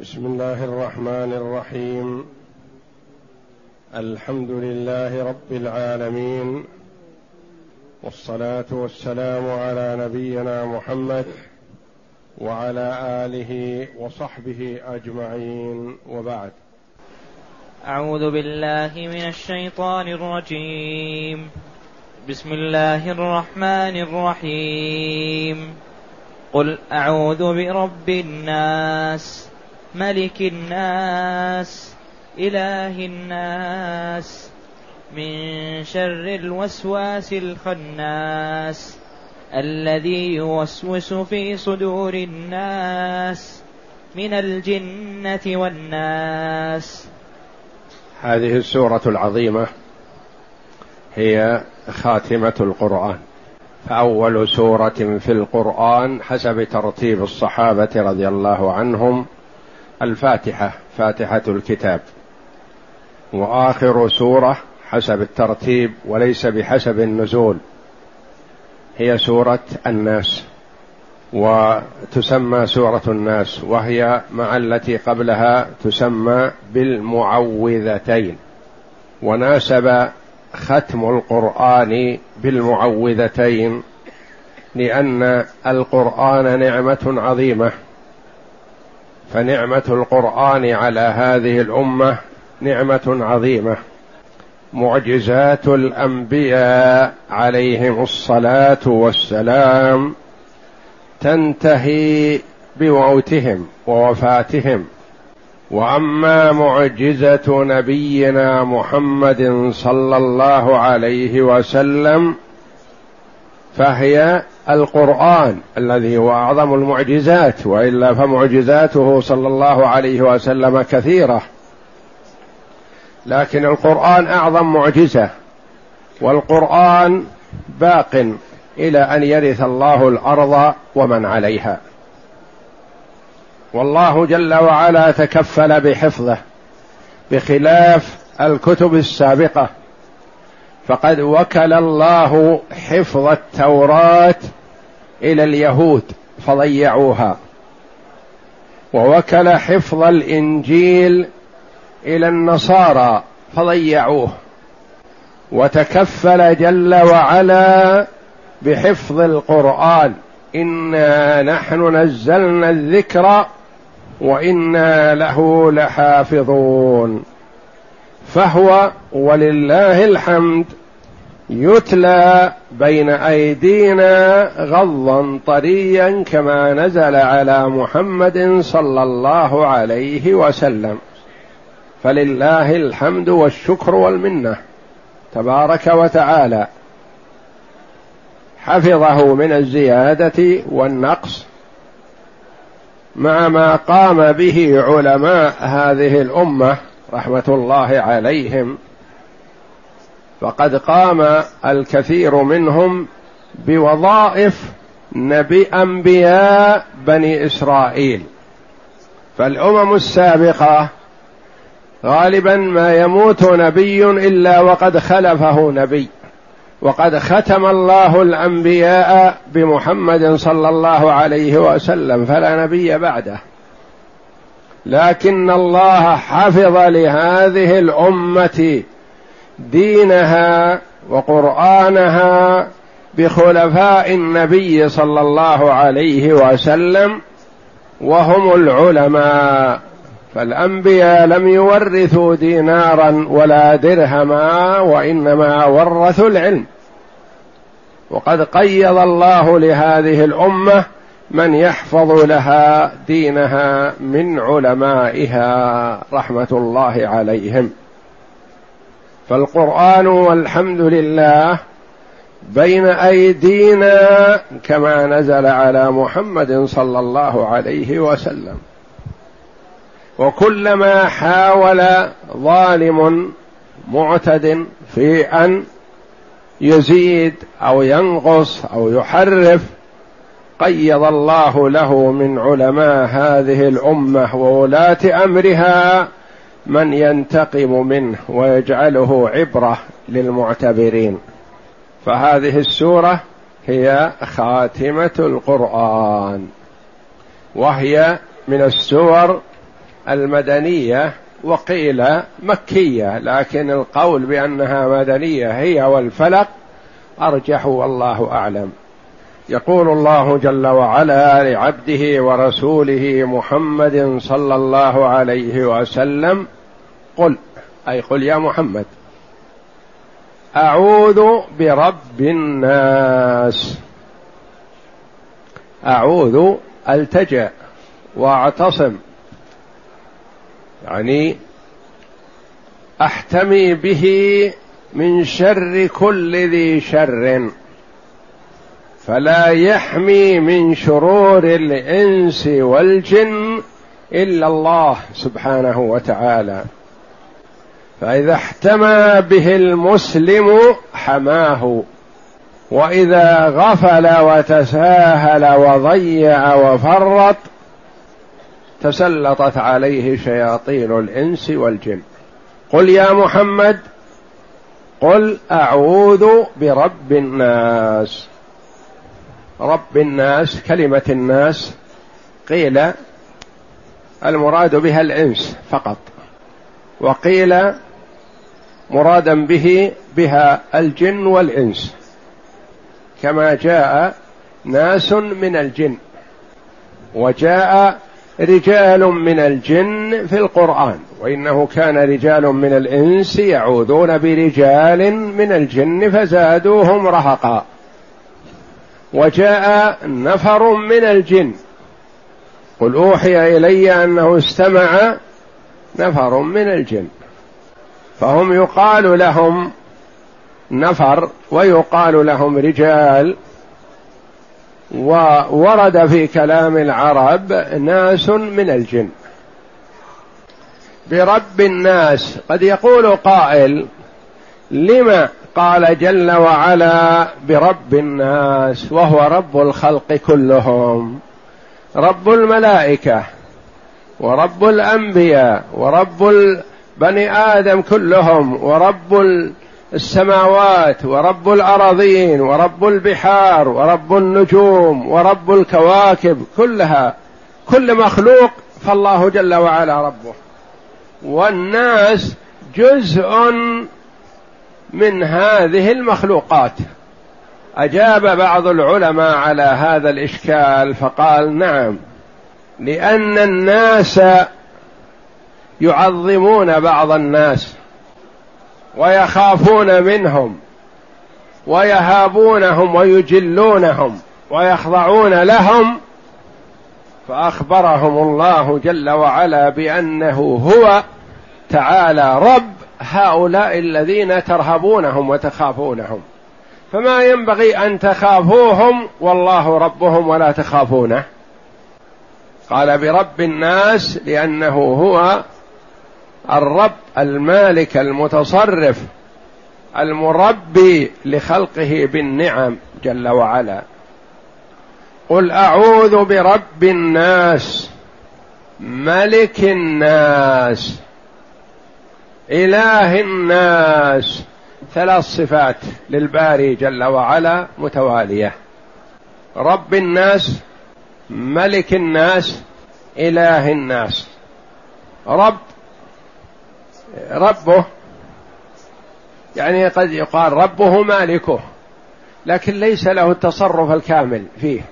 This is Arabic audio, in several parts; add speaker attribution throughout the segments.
Speaker 1: بسم الله الرحمن الرحيم. الحمد لله رب العالمين. والصلاة والسلام على نبينا محمد وعلى آله وصحبه أجمعين. وبعد.
Speaker 2: أعوذ بالله من الشيطان الرجيم. بسم الله الرحمن الرحيم. قل أعوذ برب الناس. ملك الناس إله الناس من شر الوسواس الخناس الذي يوسوس في صدور الناس من الجنة والناس.
Speaker 1: هذه السورة العظيمة هي خاتمة القرآن. فأول سورة في القرآن حسب ترتيب الصحابة رضي الله عنهم الفاتحة فاتحة الكتاب. وآخر سورة حسب الترتيب وليس بحسب النزول. هي سورة الناس. وتسمى سورة الناس. وهي مع التي قبلها تسمى بالمعوذتين. وناسب ختم القرآن بالمعوذتين لأن القرآن نعمة عظيمة. فنعمة القرآن على هذه الأمة نعمة عظيمة. معجزات الأنبياء عليهم الصلاة والسلام تنتهي بموتهم ووفاتهم. وأما معجزة نبينا محمد صلى الله عليه وسلم فهي القرآن الذي هو أعظم المعجزات وإلا فمعجزاته صلى الله عليه وسلم كثيرة. لكن القرآن أعظم معجزة والقرآن باق إلى أن يرث الله الأرض ومن عليها. والله جل وعلا تكفل بحفظه بخلاف الكتب السابقة. فقد وكل الله حفظ التوراة إلى اليهود فضيعوها. ووكل حفظ الإنجيل إلى النصارى فضيعوه. وتكفل جل وعلا بحفظ القرآن. إنا نحن نزلنا الذكر وإنا له لحافظون. فهو ولله الحمد يتلى بين أيدينا غضا طريا كما نزل على محمد صلى الله عليه وسلم. فلله الحمد والشكر والمنة. تبارك وتعالى حفظه من الزيادة والنقص مع ما قام به علماء هذه الأمة رحمة الله عليهم. فقد قام الكثير منهم بوظائف نبي أنبياء بني إسرائيل. فالأمم السابقة غالبا ما يموت نبي إلا وقد خلفه نبي. وقد ختم الله الأنبياء بمحمد صلى الله عليه وسلم فلا نبي بعده. لكن الله حفظ لهذه الأمة دينها وقرآنها بخلفاء النبي صلى الله عليه وسلم وهم العلماء. فالأنبياء لم يورثوا دينارا ولا درهما وإنما ورثوا العلم. وقد قيض الله لهذه الأمة من يحفظ لها دينها من علمائها رحمة الله عليهم. فالقرآن والحمد لله بين أيدينا كما نزل على محمد صلى الله عليه وسلم. وكلما حاول ظالم معتد في أن يزيد أو ينقص أو يحرف قيض الله له من علماء هذه الأمة وولاة أمرها من ينتقم منه ويجعله عبرة للمعتبرين. فهذه السورة هي خاتمة القرآن. وهي من السور المدنية وقيل مكية لكن القول بأنها مدنية هي والفلق أرجح والله أعلم. يقول الله جل وعلا لعبده ورسوله محمد صلى الله عليه وسلم قل أي قل يا محمد أعوذ برب الناس أعوذ ألتجأ وأعتصم يعني أحتمي به من شر كل ذي شر. فلا يحمي من شرور الإنس والجن إلا الله سبحانه وتعالى. فإذا احتمى به المسلم حماه وإذا غفل وتساهل وضيع وفرط تسلطت عليه شياطين الإنس والجن. قل يا محمد قل أعوذ برب الناس. رب الناس كلمة الناس قيل المراد بها الإنس فقط وقيل مرادا به بها الجن والإنس كما جاء ناس من الجن وجاء رجال من الجن في القرآن وإنه كان رجال من الإنس يعوذون برجال من الجن فزادوهم رهقا. وجاء نفر من الجن. قل أوحي إلي أنه استمع نفر من الجن. فهم يقال لهم نفر ويقال لهم رجال. وورد في كلام العرب ناس من الجن. برب الناس. قد يقول قائل لما قال جل وعلا برب الناس وهو رب الخلق كلهم. رب الملائكة ورب الأنبياء ورب بني آدم كلهم ورب السماوات ورب الأراضين ورب البحار ورب النجوم ورب الكواكب كلها كل مخلوق فالله جل وعلا ربه. والناس جزء من هذه المخلوقات. أجاب بعض العلماء على هذا الإشكال فقال نعم لأن الناس يعظمون بعض الناس ويخافون منهم ويهابونهم ويجلونهم ويخضعون لهم فأخبرهم الله جل وعلا بأنه هو تعالى رب هؤلاء الذين ترهبونهم وتخافونهم. فما ينبغي أن تخافوهم والله ربهم ولا تخافونه. قال برب الناس لأنه هو الرب المالك المتصرف المربي لخلقه بالنعم جل وعلا. قل أعوذ برب الناس ملك الناس. إله الناس. ثلاث صفات للباري جل وعلا متوالية. رب الناس ملك الناس إله الناس. رب ربه يعني قد يقال ربه مالكه لكن ليس له التصرف الكامل فيه.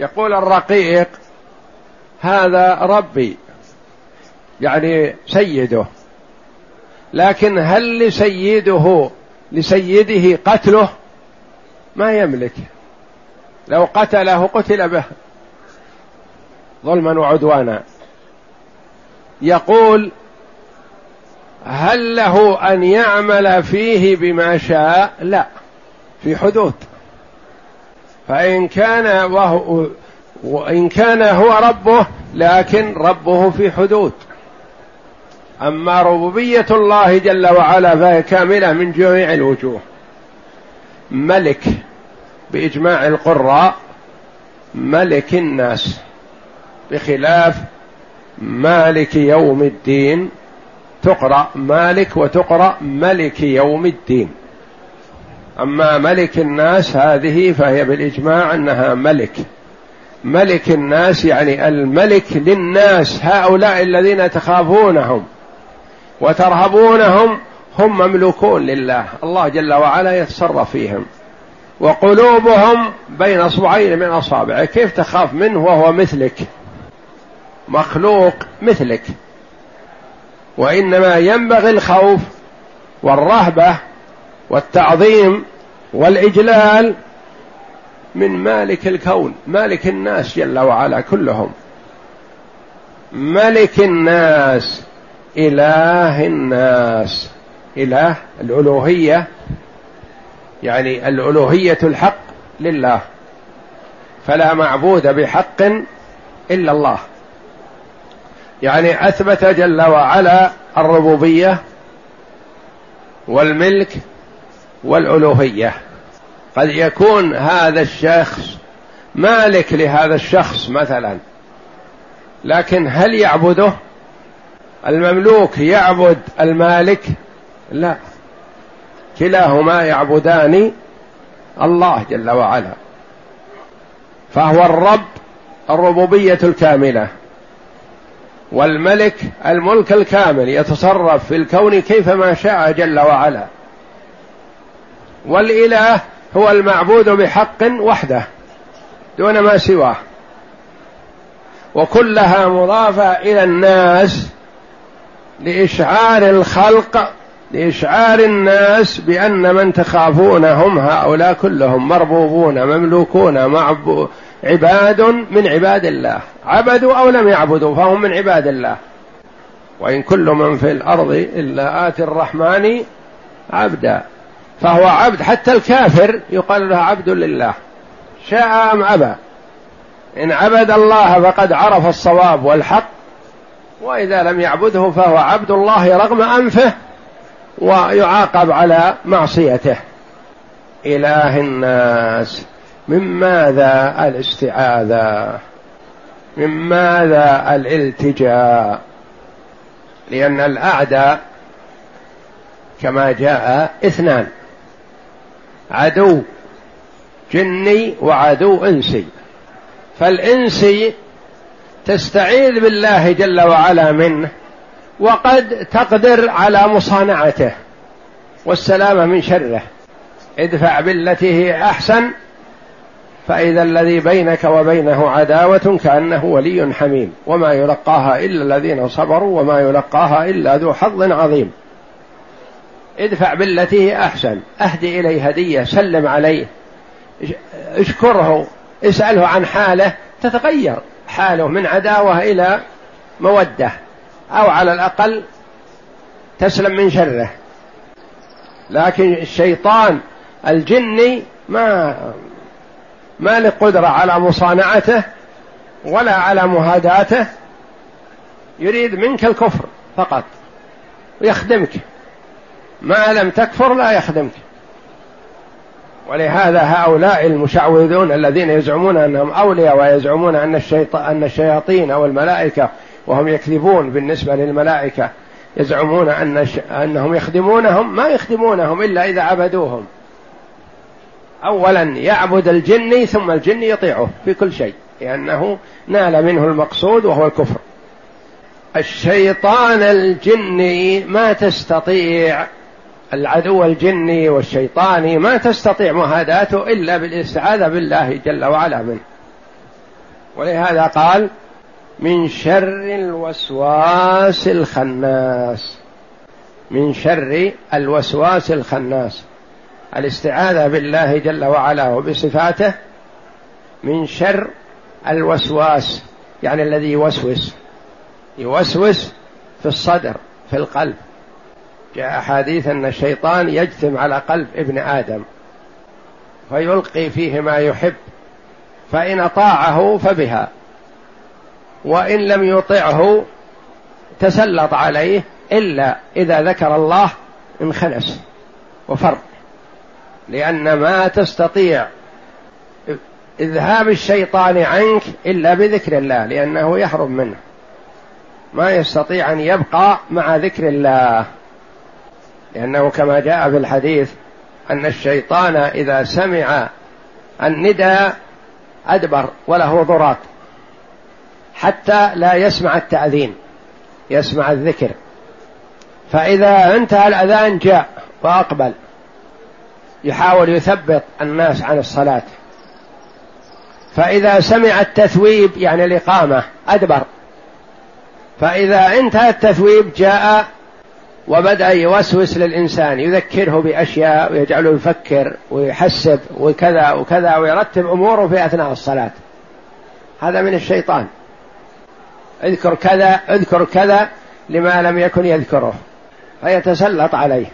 Speaker 1: يقول الرقيق هذا ربي. يعني سيده. لكن هل لسيده لسيده قتله؟ ما يملك. لو قتله قتل به. ظلما وعدوانا. يقول هل له أن يعمل فيه بما شاء؟ لا. في حدود. فإن كان وهو وإن كان هو ربه لكن ربه في حدود. أما ربوبية الله جل وعلا فهي كاملة من جميع الوجوه. ملك بإجماع القراء ملك الناس بخلاف مالك يوم الدين. تقرأ مالك وتقرأ ملك يوم الدين. أما ملك الناس هذه فهي بالإجماع أنها ملك. ملك الناس يعني الملك للناس هؤلاء الذين تخافونهم. وترهبونهم هم مملوكون لله. الله جل وعلا يتصرف فيهم. وقلوبهم بين أصبعين من أصابعه. كيف تخاف منه وهو مثلك؟ مخلوق مثلك. وإنما ينبغي الخوف والرهبة والتعظيم والإجلال من مالك الكون مالك الناس جل وعلا كلهم. ملك الناس. إله الناس. إله الألوهية. يعني الألوهية الحق لله. فلا معبود بحق إلا الله. يعني أثبت جل وعلا الربوبية والملك والألوهية. قد يكون هذا الشخص مالك لهذا الشخص مثلا. لكن هل يعبده؟ المملوك يعبد المالك؟ لا. كلاهما يعبدان الله جل وعلا. فهو الرب الربوبية الكاملة. والملك الملك الكامل يتصرف في الكون كيفما شاء جل وعلا. والإله هو المعبود بحق وحده دون ما سواه. وكلها مضافة إلى الناس لإشعار الخلق لإشعار الناس بأن من تخافونهم هؤلاء كلهم مربوبون مملوكون عباد من عباد الله. عبدوا أو لم يعبدوا فهم من عباد الله. وإن كل من في الأرض إلا آتي الرحمن عبدا. فهو عبد حتى الكافر يقال له عبد لله. شاء أم أبى. إن عبد الله فقد عرف الصواب والحق وإذا لم يعبده فهو عبد الله رغم أنفه ويعاقب على معصيته. إله الناس من ماذا الاستعاذة؟ من ماذا الالتجاء؟ لأن الأعداء كما جاء اثنان عدو جني وعدو إنسي. فالإنسي تستعيذ بالله جل وعلا منه وقد تقدر على مصانعته والسلامة من شره. ادفع بالتي هي أحسن فإذا الذي بينك وبينه عداوة كأنه ولي حميم وما يلقاها إلا الذين صبروا وما يلقاها إلا ذو حظ عظيم. ادفع بالتي هي أحسن اهدي إليه هدية سلم عليه اشكره اسأله عن حاله تتغير. حاله من عداوة إلى مودة أو على الأقل تسلم من شره. لكن الشيطان الجني ما ما له قدرة على مصانعته ولا على مهاداته. يريد منك الكفر فقط ويخدمك. ما لم تكفر لا يخدمك. ولهذا هؤلاء المشعوذون الذين يزعمون أنهم أولياء ويزعمون أن الشيطان أن الشياطين أو الملائكة وهم يكذبون بالنسبة للملائكة يزعمون أن أنهم يخدمونهم ما يخدمونهم إلا إذا عبدوهم. اولا يعبد الجني ثم الجن يطيعه في كل شيء لأنه نال منه المقصود وهو الكفر. الشيطان الجني ما تستطيع العدو الجني والشيطاني ما تستطيع مهاداته إلا بالاستعاذة بالله جل وعلا منه ولهذا قال من شر الوسواس الخناس. من شر الوسواس الخناس. الاستعاذة بالله جل وعلا وبصفاته. من شر الوسواس يعني الذي يوسوس. يوسوس في الصدر في القلب. جاء حديث أن الشيطان يجثم على قلب ابن آدم فيلقي فيه ما يحب فإن أطاعه فبها وإن لم يطعه تسلط عليه إلا إذا ذكر الله انخنس وفر لأن ما تستطيع إذهاب الشيطان عنك إلا بذكر الله لأنه يهرب منه ما يستطيع أن يبقى مع ذكر الله. لأنه كما جاء في الحديث أن الشيطان إذا سمع الندى أدبر وله ضراط حتى لا يسمع التأذين يسمع الذكر. فإذا انتهى الأذان جاء وأقبل. يحاول يثبط الناس عن الصلاة. فإذا سمع التثويب يعني الإقامة أدبر. فإذا انتهى التثويب جاء وبدأ يوسوس للإنسان يذكره بأشياء ويجعله يفكر ويحسب وكذا وكذا ويرتب أموره في أثناء الصلاة. هذا من الشيطان. اذكر كذا اذكر كذا لما لم يكن يذكره. فيتسلط عليه.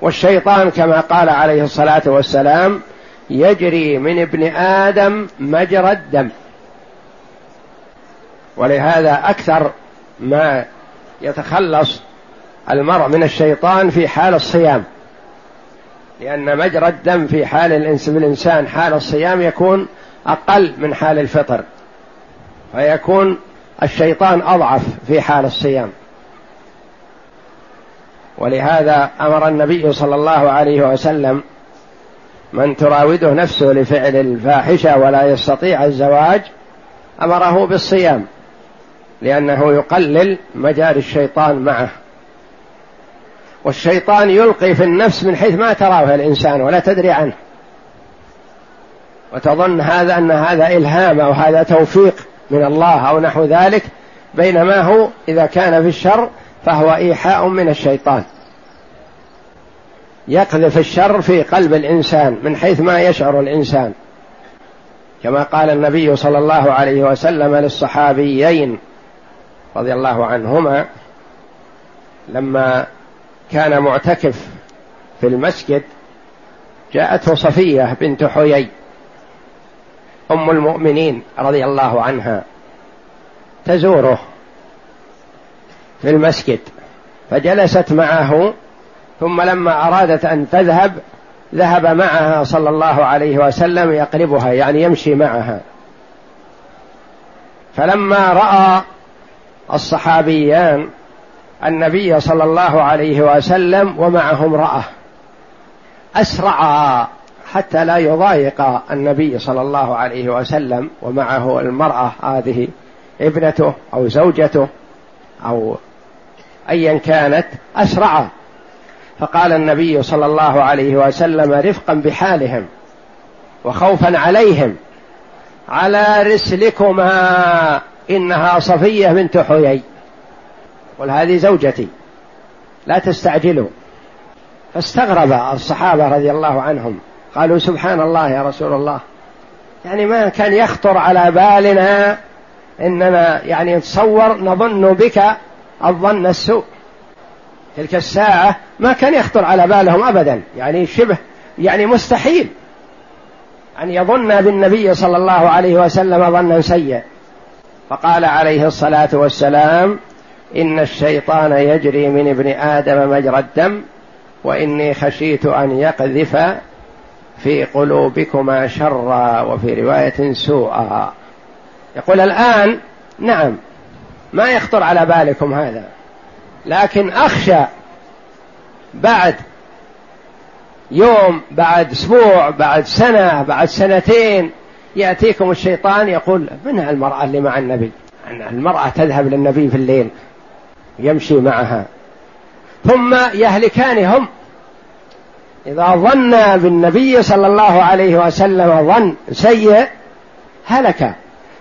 Speaker 1: والشيطان كما قال عليه الصلاة والسلام يجري من ابن آدم مجرى الدم. ولهذا أكثر ما يتخلص المرء من الشيطان في حال الصيام. لأن مجرى الدم في حال الإنسان حال الصيام يكون أقل من حال الفطر. فيكون الشيطان أضعف في حال الصيام. ولهذا أمر النبي صلى الله عليه وسلم من تراوده نفسه لفعل الفاحشة ولا يستطيع الزواج أمره بالصيام لأنه يقلل مجاري الشيطان معه. والشيطان يلقي في النفس من حيث ما تراه الإنسان ولا تدري عنه. وتظن هذا أن هذا إلهام أو هذا توفيق من الله أو نحو ذلك بينما هو إذا كان في الشر فهو إيحاء من الشيطان. يقذف الشر في قلب الإنسان من حيث ما يشعر الإنسان. كما قال النبي صلى الله عليه وسلم للصحابيين رضي الله عنهما لما كان معتكف في المسجد جاءته صفية بنت حيي أم المؤمنين رضي الله عنها تزوره في المسجد فجلست معه ثم لما أرادت أن تذهب ذهب معها صلى الله عليه وسلم يقربها يعني يمشي معها. فلما رأى الصحابيان النبي صلى الله عليه وسلم ومعه امرأة. اسرعا حتى لا يضايق النبي صلى الله عليه وسلم ومعه المرأة هذه ابنته أو زوجته أو ايا كانت اسرعا فقال النبي صلى الله عليه وسلم رفقا بحالهم وخوفا عليهم على رسلكما إنها صفية بنت حيي. قل هذه زوجتي لا تستعجلوا. فاستغرب الصحابة رضي الله عنهم قالوا سبحان الله يا رسول الله. يعني ما كان يخطر على بالنا إننا يعني نتصور نظن بك الظن السوء. تلك الساعة ما كان يخطر على بالهم أبدا يعني شبه يعني مستحيل أن يظن بالنبي صلى الله عليه وسلم ظنا سيئا. فقال عليه الصلاة والسلام إن الشيطان يجري من ابن آدم مجرى الدم وإني خشيت أن يقذف في قلوبكما شرا وفي رواية سوءا. يقول الآن نعم ما يخطر على بالكم هذا لكن أخشى بعد يوم بعد أسبوع بعد سنة بعد سنتين يأتيكم الشيطان يقول من المراه اللي مع النبي؟ المرأة تذهب للنبي في الليل. يمشي معها. ثم يهلكان هم إذا ظن بالنبي صلى الله عليه وسلم ظن سيء هلك.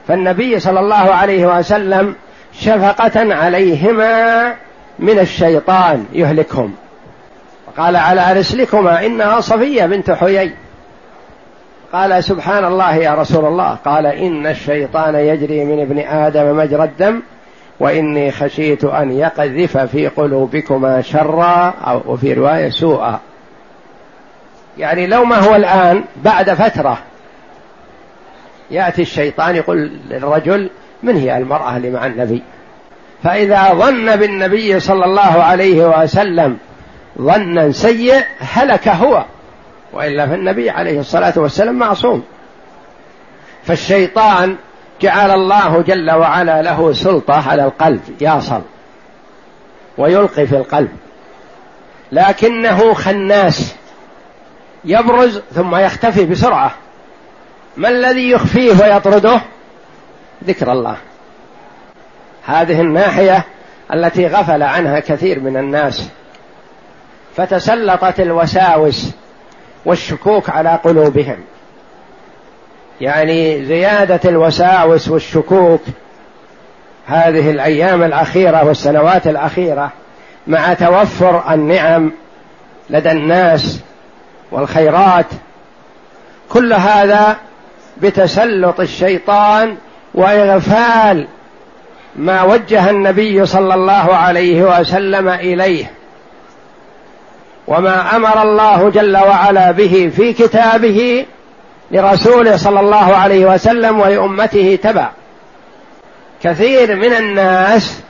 Speaker 1: فالنبي صلى الله عليه وسلم شفقة عليهما من الشيطان يهلكهم. قال على رسلكما إنها صفية بنت حيي. قال سبحان الله يا رسول الله. قال إن الشيطان يجري من ابن آدم مجرى الدم. وإني خشيت أن يقذف في قلوبكما شرا أو وفي رواية سوءا. يعني لو ما هو الآن بعد فترة يأتي الشيطان يقول للرجل من هي المرأة اللي مع النبي؟ فإذا ظن بالنبي صلى الله عليه وسلم ظنا سيء هلك هو وإلا فالنبي عليه الصلاة والسلام معصوم. فالشيطان جعل الله جل وعلا له سلطة على القلب يصل ويلقي في القلب. لكنه خناس يبرز ثم يختفي بسرعة. ما الذي يخفيه ويطرده؟ ذكر الله. هذه الناحية التي غفل عنها كثير من الناس. فتسلطت الوساوس والشكوك على قلوبهم. يعني زيادة الوساوس والشكوك هذه الأيام الأخيرة والسنوات الأخيرة مع توفر النعم لدى الناس والخيرات. كل هذا بتسلط الشيطان وإغفال ما وجه النبي صلى الله عليه وسلم إليه. وما أمر الله جل وعلا به في كتابه لرسوله صلى الله عليه وسلم ولأمته تبع. كثير من الناس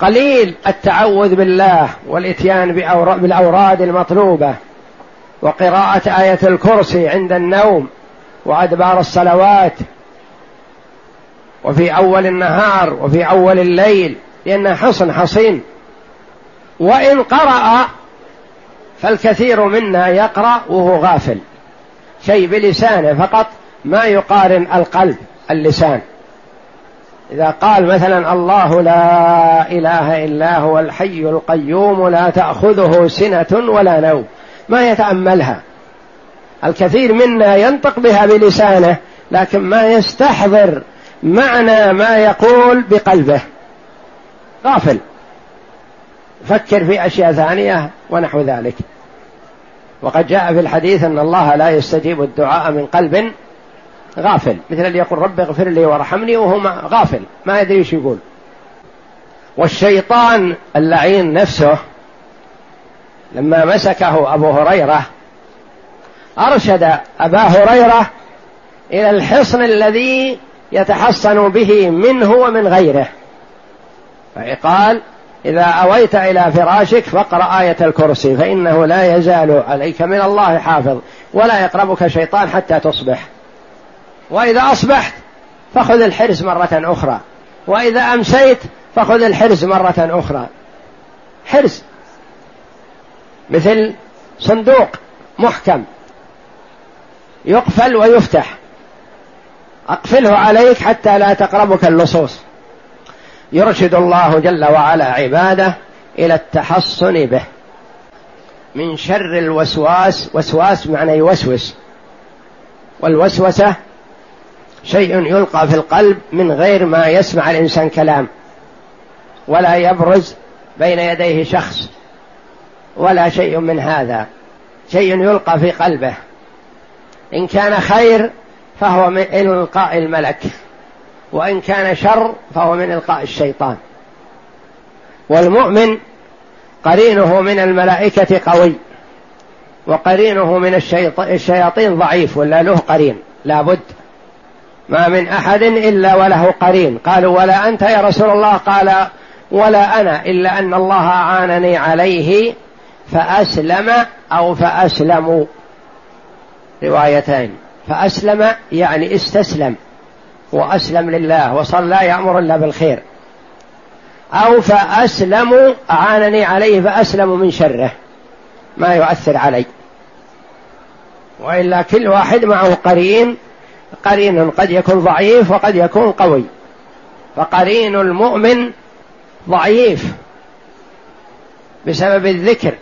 Speaker 1: قليل التعوذ بالله والإتيان بالأوراد المطلوبة وقراءة آية الكرسي عند النوم وأدبار الصلوات وفي أول النهار وفي أول الليل لانها حصن حصين. وإن قرأ فالكثير منا يقرأ وهو غافل. شيء بلسانه فقط ما يقارن القلب اللسان. إذا قال مثلا الله لا إله إلا هو الحي القيوم لا تأخذه سنة ولا نوم ما يتأملها. الكثير منا ينطق بها بلسانه لكن ما يستحضر معنى ما يقول بقلبه. غافل. فكر في أشياء ثانية ونحو ذلك. وقد جاء في الحديث أن الله لا يستجيب الدعاء من قلب غافل. مثل اللي يقول رب اغفر لي وارحمني وهو غافل ما يدري إيش يقول. والشيطان اللعين نفسه لما مسكه أبو هريرة أرشد أبا هريرة إلى الحصن الذي يتحصن به منه ومن غيره. فقال إذا أويت إلى فراشك فاقرأ آية الكرسي فإنه لا يزال عليك من الله حافظ ولا يقربك شيطان حتى تصبح. وإذا أصبحت فخذ الحرز مرة أخرى وإذا أمسيت فخذ الحرز مرة أخرى. حرز. مثل صندوق محكم يقفل ويفتح. أقفله عليك حتى لا تقربك اللصوص. يرشد الله جل وعلا عباده إلى التحصن به. من شر الوسواس وسواس معنى يوسوس. والوسوسة شيء يلقى في القلب من غير ما يسمع الإنسان كلام. ولا يبرز بين يديه شخص. ولا شيء من هذا. شيء يلقى في قلبه. إن كان خير فهو من إلقاء الملك. وإن كان شر فهو من إلقاء الشيطان. والمؤمن قرينه من الملائكة قوي وقرينه من الشياطين ضعيف ولا له قرين لابد ما من أحد إلا وله قرين. قالوا ولا أنت يا رسول الله؟ قال ولا أنا إلا أن الله أعانني عليه فأسلم أو فأسلموا. روايتين. فأسلم يعني استسلم. وأسلم لله وصلى يأمر إلا بالخير. أو فأسلموا أعانني عليه فأسلموا من شره. ما يؤثر علي. وإلا كل واحد معه قرين قرين قد يكون ضعيف وقد يكون قوي. فقرين المؤمن ضعيف بسبب الذكر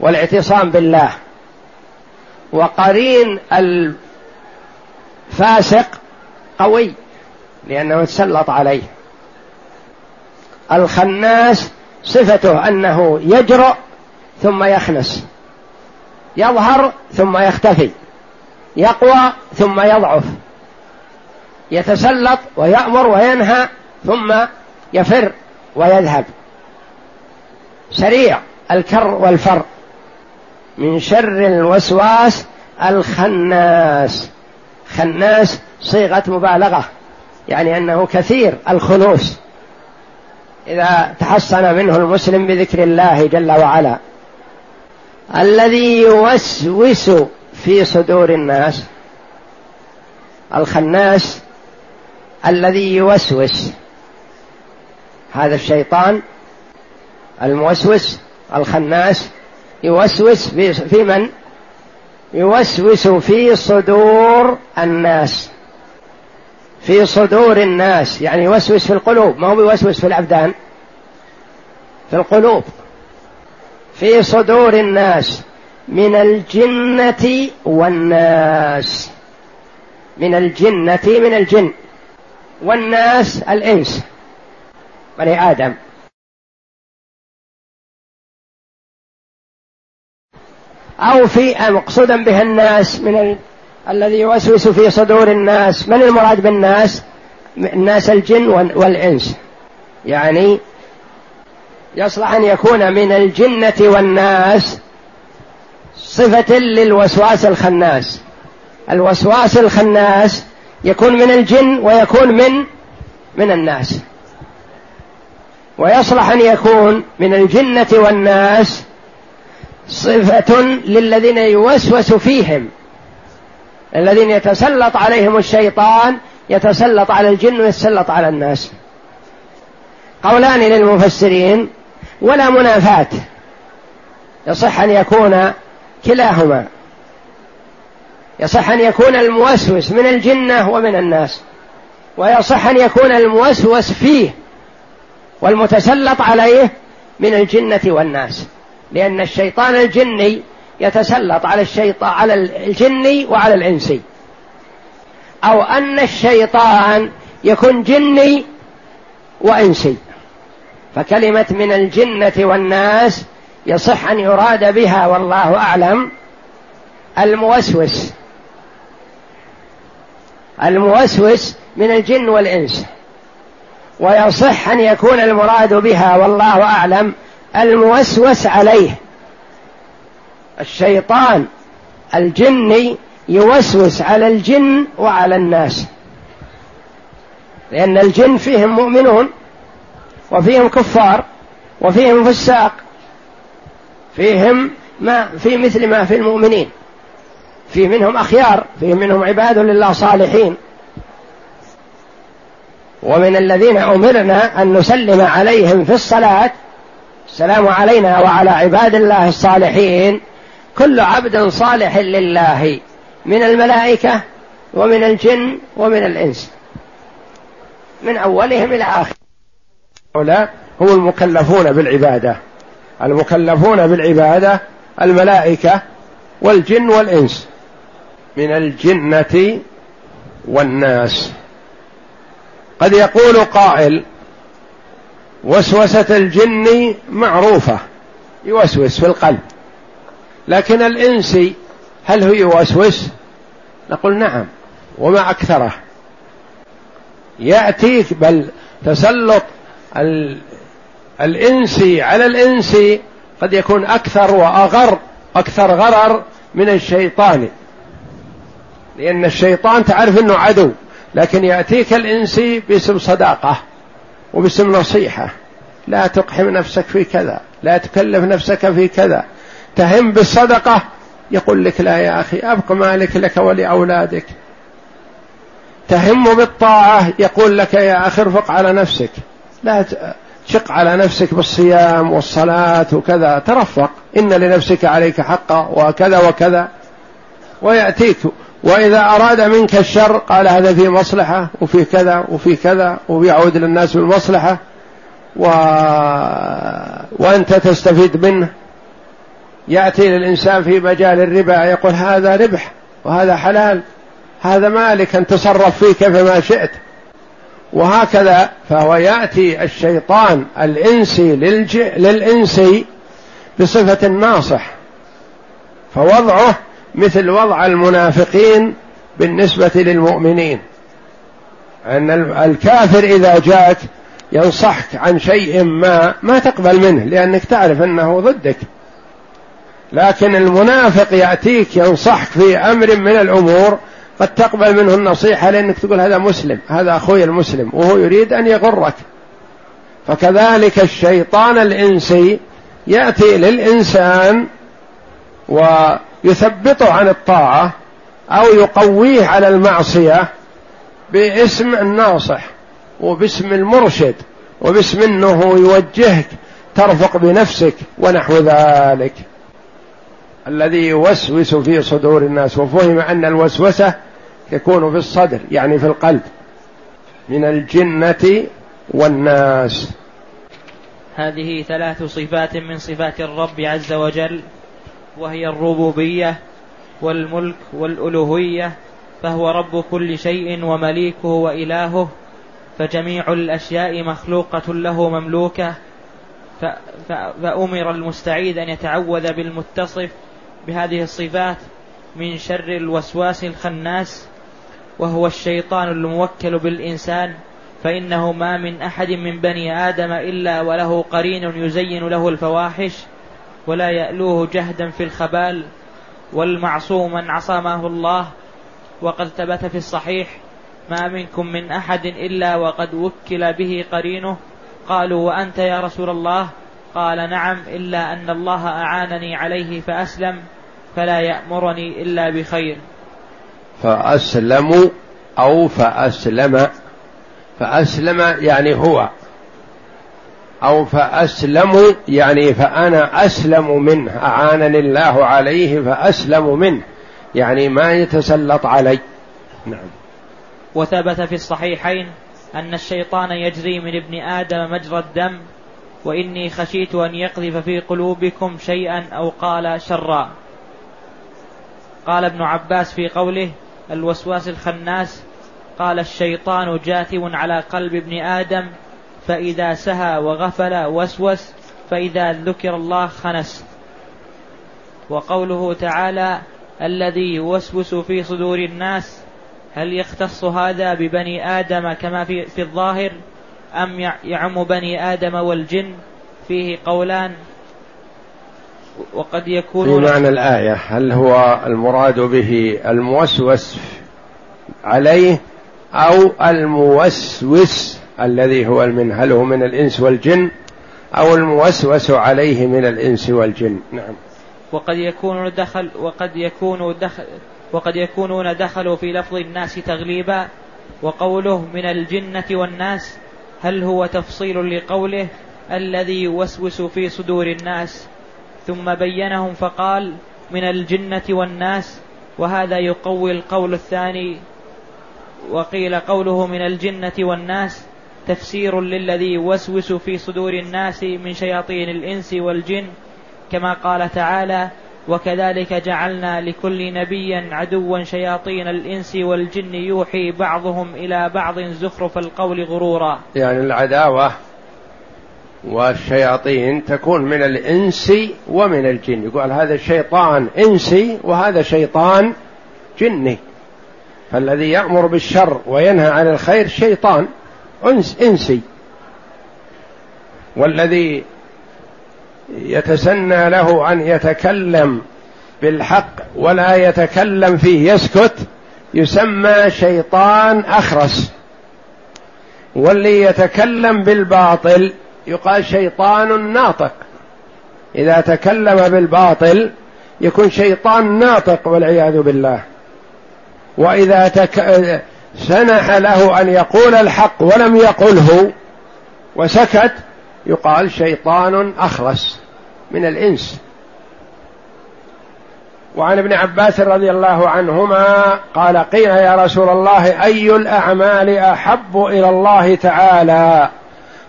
Speaker 1: والاعتصام بالله. وقرين الفاسق قوي لأنه تسلط عليه. الخناس صفته أنه يجرؤ ثم يخنس يظهر ثم يختفي يقوى ثم يضعف يتسلط ويأمر وينهى ثم يفر ويذهب. سريع الكر والفر من شر الوسواس الخناس. خناس صيغة مبالغة يعني أنه كثير الخنوس إذا تحصن منه المسلم بذكر الله جل وعلا. الذي يوسوس في صدور الناس. الخناس الذي يوسوس. هذا الشيطان الموسوس الخناس يوسوس في من؟
Speaker 3: يوسوس في صدور الناس. في صدور الناس. يعني يوسوس في القلوب. ما هو يوسوس في الأبدان؟ في القلوب. في صدور الناس. من الجنة والناس. من الجنة من الجن. والناس الإنس. بني آدم. أو في مقصودا به الناس من ال... الذي يوسوس في صدور الناس. من المراد بالناس؟ الناس الجن والإنس. يعني يصلح أن يكون من الجنة والناس صفة للوسواس الخناس. الوسواس الخناس يكون من الجن ويكون من من الناس. ويصلح أن يكون من الجنة والناس صفة للذين يوسوس فيهم. الذين يتسلط عليهم الشيطان يتسلط على الجن ويتسلط على الناس. قولان للمفسرين ولا منافاة. يصح أن يكون كلاهما. يصح أن يكون الموسوس من الجنة ومن الناس. ويصح أن يكون الموسوس فيه والمتسلط عليه من الجنة والناس. لأن الشيطان الجني يتسلط على الشيطان على الجني وعلى الإنسي. أو أن الشيطان يكون جني وإنسي. فكلمة من الجنة والناس يصح أن يراد بها والله أعلم الموسوس. الموسوس من الجن والإنس. ويصح أن يكون المراد بها والله أعلم الموسوس عليه. الشيطان الجني يوسوس على الجن وعلى الناس. لأن الجن فيهم مؤمنون وفيهم كفار وفيهم فساق فيهم ما في مثل ما في المؤمنين. في منهم أخيار في منهم عباد لله صالحين. ومن الذين أمرنا أن نسلم عليهم في الصلاة السلام علينا وعلى عباد الله الصالحين. كل عبد صالح لله من الملائكة ومن الجن ومن الإنس. من أولهم إلى آخر.
Speaker 1: هؤلاء هم المكلفون بالعبادة. المكلفون بالعبادة الملائكة والجن والإنس. من الجنة والناس. قد يقول قائل وسوسة الجن معروفة يوسوس في القلب. لكن الإنس هل هو يوسوس؟ نقول نعم وما أكثره. يأتيك بل تسلط الإنسي على الإنسي قد يكون أكثر وأغر أكثر غرر من الشيطان. لأن الشيطان تعرف أنه عدو لكن يأتيك الإنسي باسم صداقة. وباسم نصيحة. لا تقحم نفسك في كذا. لا تكلف نفسك في كذا. تهم بالصدقة. يقول لك لا يا أخي أبق مالك لك ولأولادك. تهم بالطاعة. يقول لك يا أخي ارفق على نفسك. لا تشق على نفسك بالصيام والصلاة وكذا. ترفق. إن لنفسك عليك حقا وكذا وكذا. ويأتيك وإذا أراد منك الشر قال هذا في مصلحة وفي كذا وفي كذا ويعود للناس بالمصلحة و... وأنت تستفيد منه. يأتي للإنسان في مجال الربا يقول هذا ربح وهذا حلال. هذا مالك أن تصرف فيه كيفما شئت. وهكذا فهو يأتي الشيطان الإنسي للج... للإنسي بصفة الناصح فوضعه مثل وضع المنافقين بالنسبة للمؤمنين. أن الكافر إذا جاءك ينصحك عن شيء ما ما تقبل منه لأنك تعرف أنه ضدك. لكن المنافق يأتيك ينصحك في أمر من الأمور قد تقبل منه النصيحة لأنك تقول هذا مسلم هذا أخوي المسلم وهو يريد أن يغرك. فكذلك الشيطان الإنسي يأتي للإنسان ويثبطه عن الطاعة أو يقويه على المعصية باسم الناصح وباسم المرشد وباسم إنه يوجهك ترفق بنفسك ونحو ذلك. الذي يوسوس في صدور الناس وفهم أن الوسوسة يكون في الصدر يعني في القلب من الجنة والناس.
Speaker 2: هذه ثلاث صفات من صفات الرب عز وجل. وهي الربوبية والملك والألوهية فهو رب كل شيء ومليكه وإلهه فجميع الأشياء مخلوقة له مملوكة فأمر المستعيد أن يتعوذ بالمتصف بهذه الصفات من شر الوسواس الخناس وهو الشيطان الموكل بالإنسان فإنه ما من أحد من بني آدم إلا وله قرين يزين له الفواحش ولا يألوه جهدا في الخبال والمعصوم من عصمه الله وقد ثبت في الصحيح ما منكم من أحد إلا وقد وكل به قرينه قالوا وأنت يا رسول الله؟ قال نعم إلا أن الله أعانني عليه فأسلم فلا يأمرني إلا بخير
Speaker 1: فأسلموا أو فأسلم فأسلم يعني هو. أو فأسلم يعني فأنا أسلم منه أعانني الله عليه فأسلم منه يعني ما يتسلط علي. نعم.
Speaker 2: وثبت في الصحيحين أن الشيطان يجري من ابن آدم مجرى الدم وإني خشيت أن يقذف في قلوبكم شيئا أو قال شرا. قال ابن عباس في قوله الوسواس الخناس. قال الشيطان جاثم على قلب ابن آدم فإذا سهى وغفل وسوس فإذا ذكر الله خنس. وقوله تعالى الذي يوسوس في صدور الناس هل يختص هذا ببني آدم كما في, في الظاهر أم يعم بني آدم والجن؟ فيه قولان. وقد يكون
Speaker 1: في معنى الآية هل هو المراد به الموسوس عليه أو الموسوس الذي هو من هل هو من الإنس والجن أو الموسوس عليه من الإنس والجن. نعم.
Speaker 2: وقد يكون دخل وقد يكون دخل وقد يكونون دخلوا في لفظ الناس تغليبا وقوله من الجنة والناس هل هو تفصيل لقوله الذي يوسوس في صدور الناس؟ ثم بينهم فقال من الجنة والناس وهذا يقوي القول الثاني وقيل قوله من الجنة والناس تفسير للذي يوسوس في صدور الناس من شياطين الإنس والجن كما قال تعالى وكذلك جعلنا لكل نبي عدوا شياطين الإنس والجن يوحي بعضهم إلى بعض زخرف القول غرورا.
Speaker 1: يعني العداوة والشياطين تكون من الإنس ومن الجن. يقول هذا شيطان إنسي وهذا شيطان جني. فالذي يأمر بالشر وينهى عن الخير شيطان. أنس إنسي. والذي يتسنى له أن يتكلم بالحق ولا يتكلم فيه يسكت يسمى شيطان أخرس. واللي يتكلم بالباطل يقال شيطان ناطق. إذا تكلم بالباطل يكون شيطان ناطق والعياذ بالله. وإذا تك... سنح له أن يقول الحق ولم يقله وسكت يقال شيطان أخرس من الإنس. وعن ابن عباس رضي الله عنهما قال قيل يا رسول الله أي الأعمال أحب إلى الله تعالى؟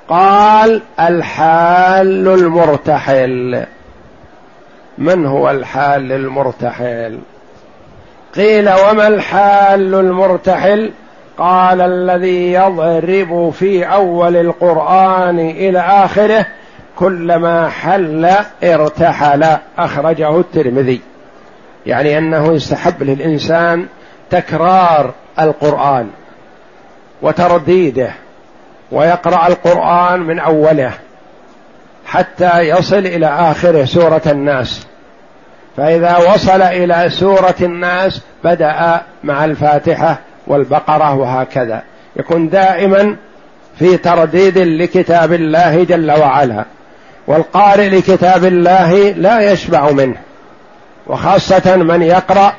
Speaker 1: قال الحال المرتحل. من هو الحال المرتحل؟ قيل وما الحال المرتحل؟ قال الذي يضرب في أول القرآن إلى آخره كلما حل ارتحل. أخرجه الترمذي. يعني أنه يستحب للإنسان تكرار القرآن وترديده ويقرأ القرآن من أوله حتى يصل إلى اخره سورة الناس. فإذا وصل إلى سورة الناس بدأ مع الفاتحة والبقرة وهكذا. يكون دائما في ترديد لكتاب الله جل وعلا والقارئ لكتاب الله لا يشبع منه وخاصة من يقرأ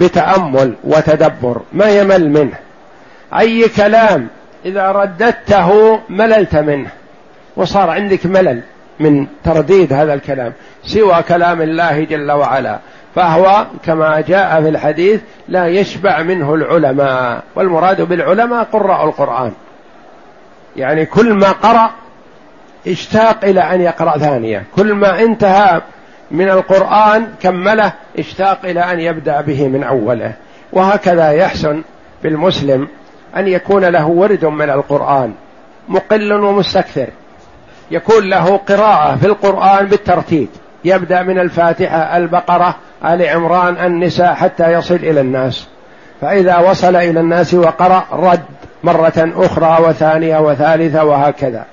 Speaker 1: بتأمل وتدبر ما يمل منه. أي كلام إذا رددته مللت منه وصار عندك ملل من ترديد هذا الكلام سوى كلام الله جل وعلا. فهو كما جاء في الحديث لا يشبع منه العلماء والمراد بالعلماء قراء القرآن. يعني كل ما قرأ اشتاق إلى أن يقرأ ثانية. كل ما انتهى من القرآن كمله اشتاق إلى أن يبدأ به من أوله. وهكذا يحسن بالمسلم أن يكون له ورد من القرآن مقل ومستكثر. يكون له قراءة في القرآن بالترتيب. يبدأ من الفاتحة البقرة آل عمران النساء حتى يصل إلى الناس. فإذا وصل إلى الناس وقرأ رد مرة أخرى وثانية وثالثة وهكذا.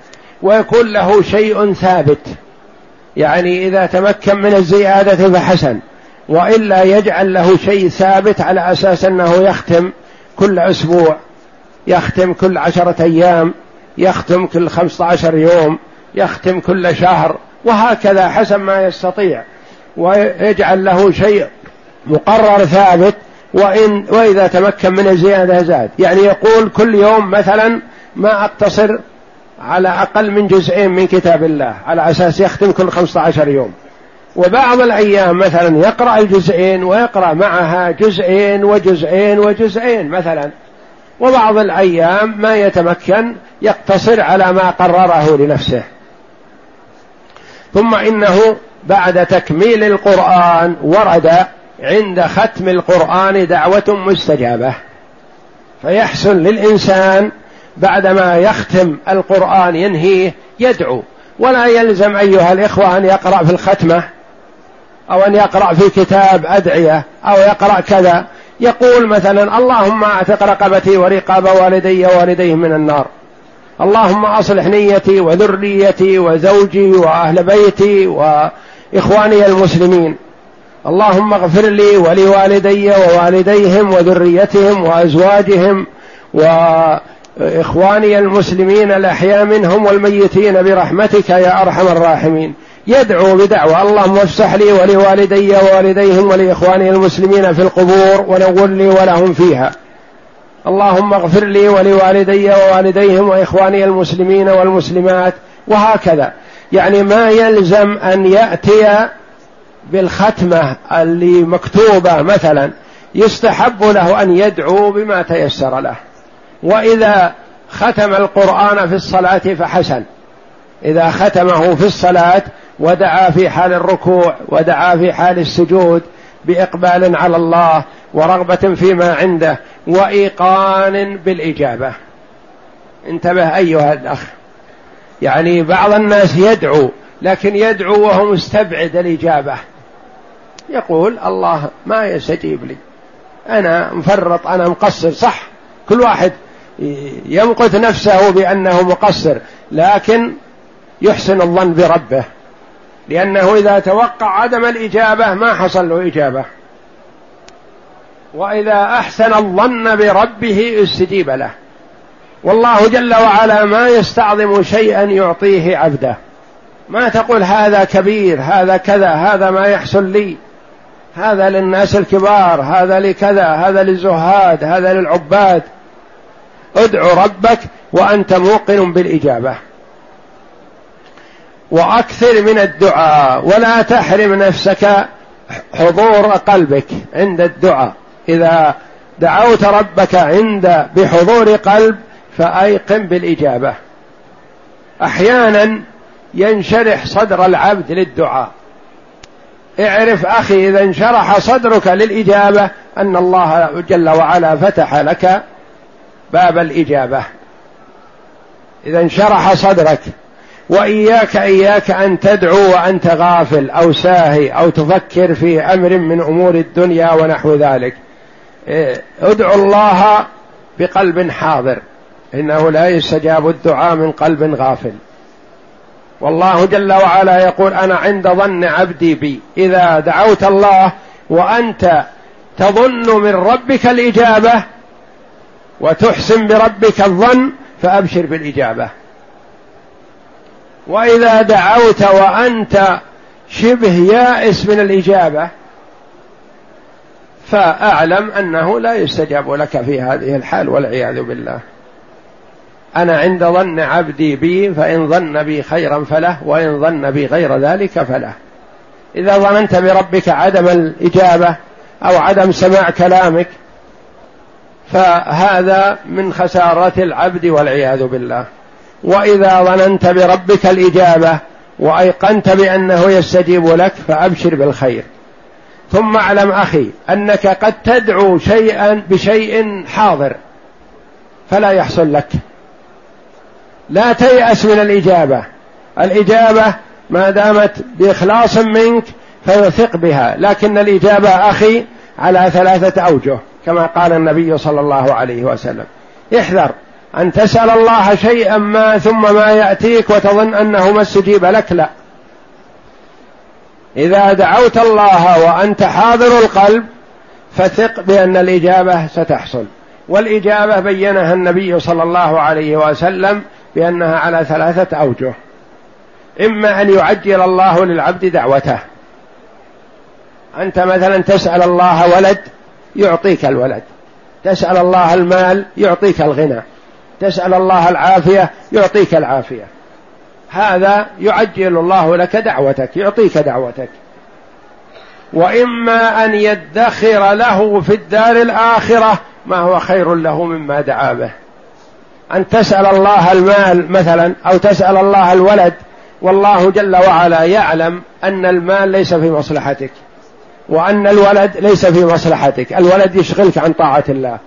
Speaker 1: ويكون له شيء ثابت. يعني إذا تمكن من الزيادة فحسن. وإلا يجعل له شيء ثابت على أساس أنه يختم كل أسبوع. يختم كل عشرة أيام. يختم كل خمسة عشر يوم. يختم كل شهر. وهكذا حسب ما يستطيع. ويجعل له شيء مقرر ثابت وإن وإذا تمكن من الزيادة زاد. يعني يقول كل يوم مثلا ما أقتصر على أقل من جزئين من كتاب الله على أساس يختم كل خمسة عشر يوم. وبعض الأيام مثلا يقرأ الجزئين ويقرأ معها جزئين وجزئين وجزئين مثلا. وبعض الأيام ما يتمكن يقتصر على ما قرره لنفسه. ثم إنه بعد تكميل القرآن ورد عند ختم القرآن دعوة مستجابة. فيحسن للإنسان بعدما يختم القرآن ينهيه يدعو. ولا يلزم أيها الإخوة أن يقرأ في الختمة أو أن يقرأ في كتاب أدعية أو يقرأ كذا. يقول مثلا اللهم أعتق رقبتي ورقاب والدي ووالديه من النار. اللهم أصلح نيتي وذريتي وزوجي وأهل بيتي وإخواني المسلمين. اللهم اغفر لي ولوالدي ووالديهم وذريتهم وأزواجهم وإخواني المسلمين الأحياء منهم والميتين برحمتك يا أرحم الراحمين. يدعو بدعوة. اللهم افسح لي ولوالدي ووالديهم ولإخواني المسلمين في القبور ونور لي ولهم فيها. اللهم اغفر لي ولوالدي ووالديهم وإخواني المسلمين والمسلمات وهكذا. يعني ما يلزم أن يأتي بالختمة اللي مكتوبة مثلا. يستحب له أن يدعو بما تيسر له. وإذا ختم القرآن في الصلاة فحسن. إذا ختمه في الصلاة ودعا في حال الركوع ودعا في حال السجود بإقبال على الله ورغبة فيما عنده وإيقان بالإجابة. انتبه أيها الأخ. يعني بعض الناس يدعو لكن يدعو وهو مستبعد الإجابة. يقول الله ما يستجيب لي. أنا مفرط أنا مقصر. صح كل واحد يمقت نفسه بأنه مقصر لكن يحسن الظن بربه. لأنه إذا توقع عدم الإجابة ما حصل له إجابة. وإذا أحسن الظن بربه استجيب له. والله جل وعلا ما يستعظم شيئا يعطيه عبده. ما تقول هذا كبير هذا كذا هذا ما يحصل لي. هذا للناس الكبار هذا لكذا هذا للزهاد هذا للعباد. ادعو ربك وأنت موقن بالإجابة. وأكثر من الدعاء ولا تحرم نفسك حضور قلبك عند الدعاء. إذا دعوت ربك عند بحضور قلب فأيقن بالإجابة. أحيانا ينشرح صدر العبد للدعاء. اعرف أخي إذا انشرح صدرك للإجابة أن الله جل وعلا فتح لك باب الإجابة. إذا انشرح صدرك وإياك إياك أن تدعو وأنت غافل أو ساهي أو تفكر في أمر من أمور الدنيا ونحو ذلك. إيه، ادعو الله بقلب حاضر. إنه لا يستجاب الدعاء من قلب غافل. والله جل وعلا يقول أنا عند ظن عبدي بي. إذا دعوت الله وأنت تظن من ربك الإجابة وتحسن بربك الظن فأبشر بالإجابة. وإذا دعوت وأنت شبه يائس من الإجابة فأعلم أنه لا يستجاب لك في هذه الحال والعياذ بالله. أنا عند ظن عبدي بي فإن ظن بي خيرا فله وإن ظن بي غير ذلك فله. إذا ظننت بربك عدم الإجابة أو عدم سماع كلامك فهذا من خسارة العبد والعياذ بالله. وإذا ظننت بربك الإجابة وأيقنت بأنه يستجيب لك فأبشر بالخير. ثم أعلم أخي أنك قد تدعو شيئا بشيء حاضر فلا يحصل لك. لا تيأس من الإجابة. الإجابة ما دامت بإخلاص منك فيثق بها لكن الإجابة أخي على ثلاثة أوجه كما قال النبي صلى الله عليه وسلم. احذر أن تسأل الله شيئا ما ثم ما يأتيك وتظن أنه ما استجيب لك لا. إذا دعوت الله وأنت حاضر القلب فثق بأن الإجابة ستحصل. والإجابة بينها النبي صلى الله عليه وسلم بأنها على ثلاثة أوجه. إما أن يعجل الله للعبد دعوته. أنت مثلا تسأل الله ولد يعطيك الولد. تسأل الله المال يعطيك الغنى. تسأل الله العافية يعطيك العافية. هذا يعجل الله لك دعوتك يعطيك دعوتك. وإما أن يدخر له في الدار الآخرة ما هو خير له مما دعا به. أن تسأل الله المال مثلا أو تسأل الله الولد والله جل وعلا يعلم أن المال ليس في مصلحتك وأن الولد ليس في مصلحتك. الولد يشغلك عن طاعة الله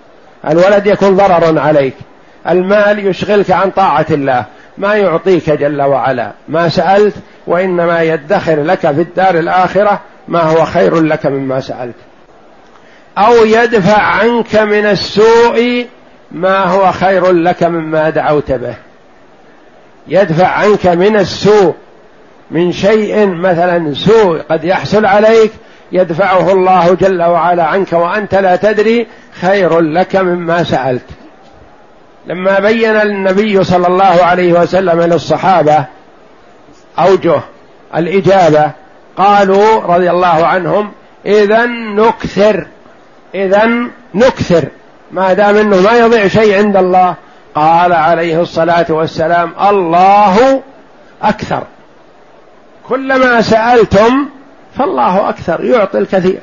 Speaker 1: الولد يكون ضررا عليك. المال يشغلك عن طاعة الله. ما يعطيك جل وعلا. ما سألت وإنما يدخر لك في الدار الآخرة ما هو خير لك مما سألت. أو يدفع عنك من السوء ما هو خير لك مما دعوت به. يدفع عنك من السوء من شيء مثلا سوء قد يحصل عليك يدفعه الله جل وعلا عنك وأنت لا تدري خير لك مما سألت. لما بين النبي صلى الله عليه وسلم للصحابة أوجه الإجابة قالوا رضي الله عنهم اذا نكثر اذا نكثر ما دام إنه ما يضيع شيء عند الله. قال عليه الصلاة والسلام الله أكثر. كلما سألتم فالله أكثر يعطي الكثير.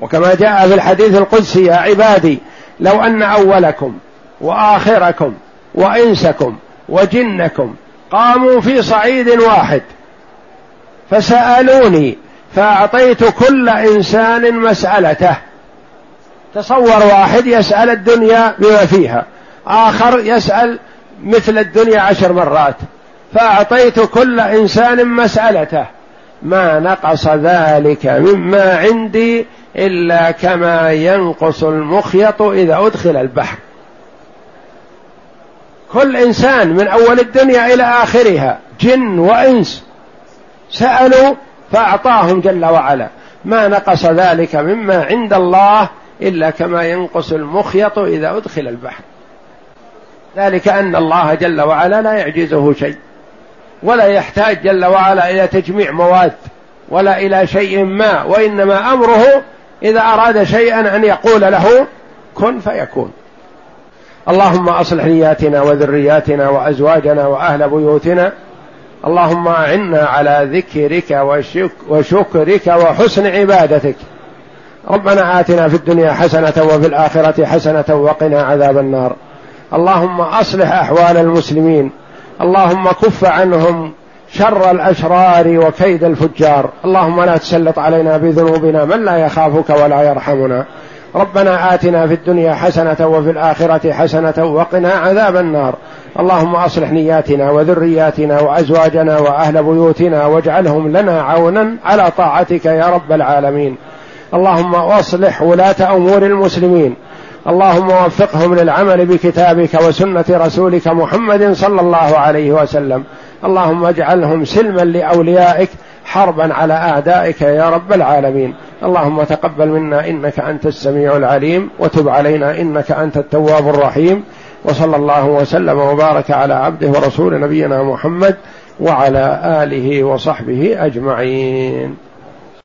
Speaker 1: وكما جاء في الحديث القدسي يا عبادي لو أن أولكم وآخركم وإنسكم وجنكم قاموا في صعيد واحد. فسألوني فأعطيت كل إنسان مسألته. تصور واحد يسأل الدنيا بما فيها آخر يسأل مثل الدنيا عشر مرات. فأعطيت كل إنسان مسألته. ما نقص ذلك مما عندي إلا كما ينقص المخيط إذا أدخل البحر. كل إنسان من أول الدنيا إلى آخرها جن وإنس. سألوا فأعطاهم جل وعلا. ما نقص ذلك مما عند الله إلا كما ينقص المخيط إذا أدخل البحر. ذلك أن الله جل وعلا لا يعجزه شيء ولا يحتاج جل وعلا إلى تجميع مواد ولا إلى شيء ما وإنما أمره إذا أراد شيئا أن يقول له كن فيكون. اللهم أصلح نياتنا وذرياتنا وأزواجنا وأهل بيوتنا. اللهم أعنا على ذكرك وشك وشكرك وحسن عبادتك. ربنا آتنا في الدنيا حسنة وفي الآخرة حسنة وقنا عذاب النار. اللهم أصلح أحوال المسلمين. اللهم كف عنهم شر الأشرار وكيد الفجار. اللهم لا تسلط علينا بذنوبنا من لا يخافك ولا يرحمنا. ربنا آتنا في الدنيا حسنة وفي الآخرة حسنة وقنا عذاب النار. اللهم أصلح نياتنا وذرياتنا وأزواجنا وأهل بيوتنا واجعلهم لنا عونا على طاعتك يا رب العالمين. اللهم واصلح ولاة أمور المسلمين. اللهم وفقهم للعمل بكتابك وسنة رسولك محمد صلى الله عليه وسلم. اللهم اجعلهم سلما لأوليائك حربا على أعدائك يا رب العالمين. اللهم تقبل منا إنك أنت السميع العليم وتب علينا إنك أنت التواب الرحيم. وصلى الله وسلم وبارك على عبده ورسول نبينا محمد وعلى آله وصحبه أجمعين.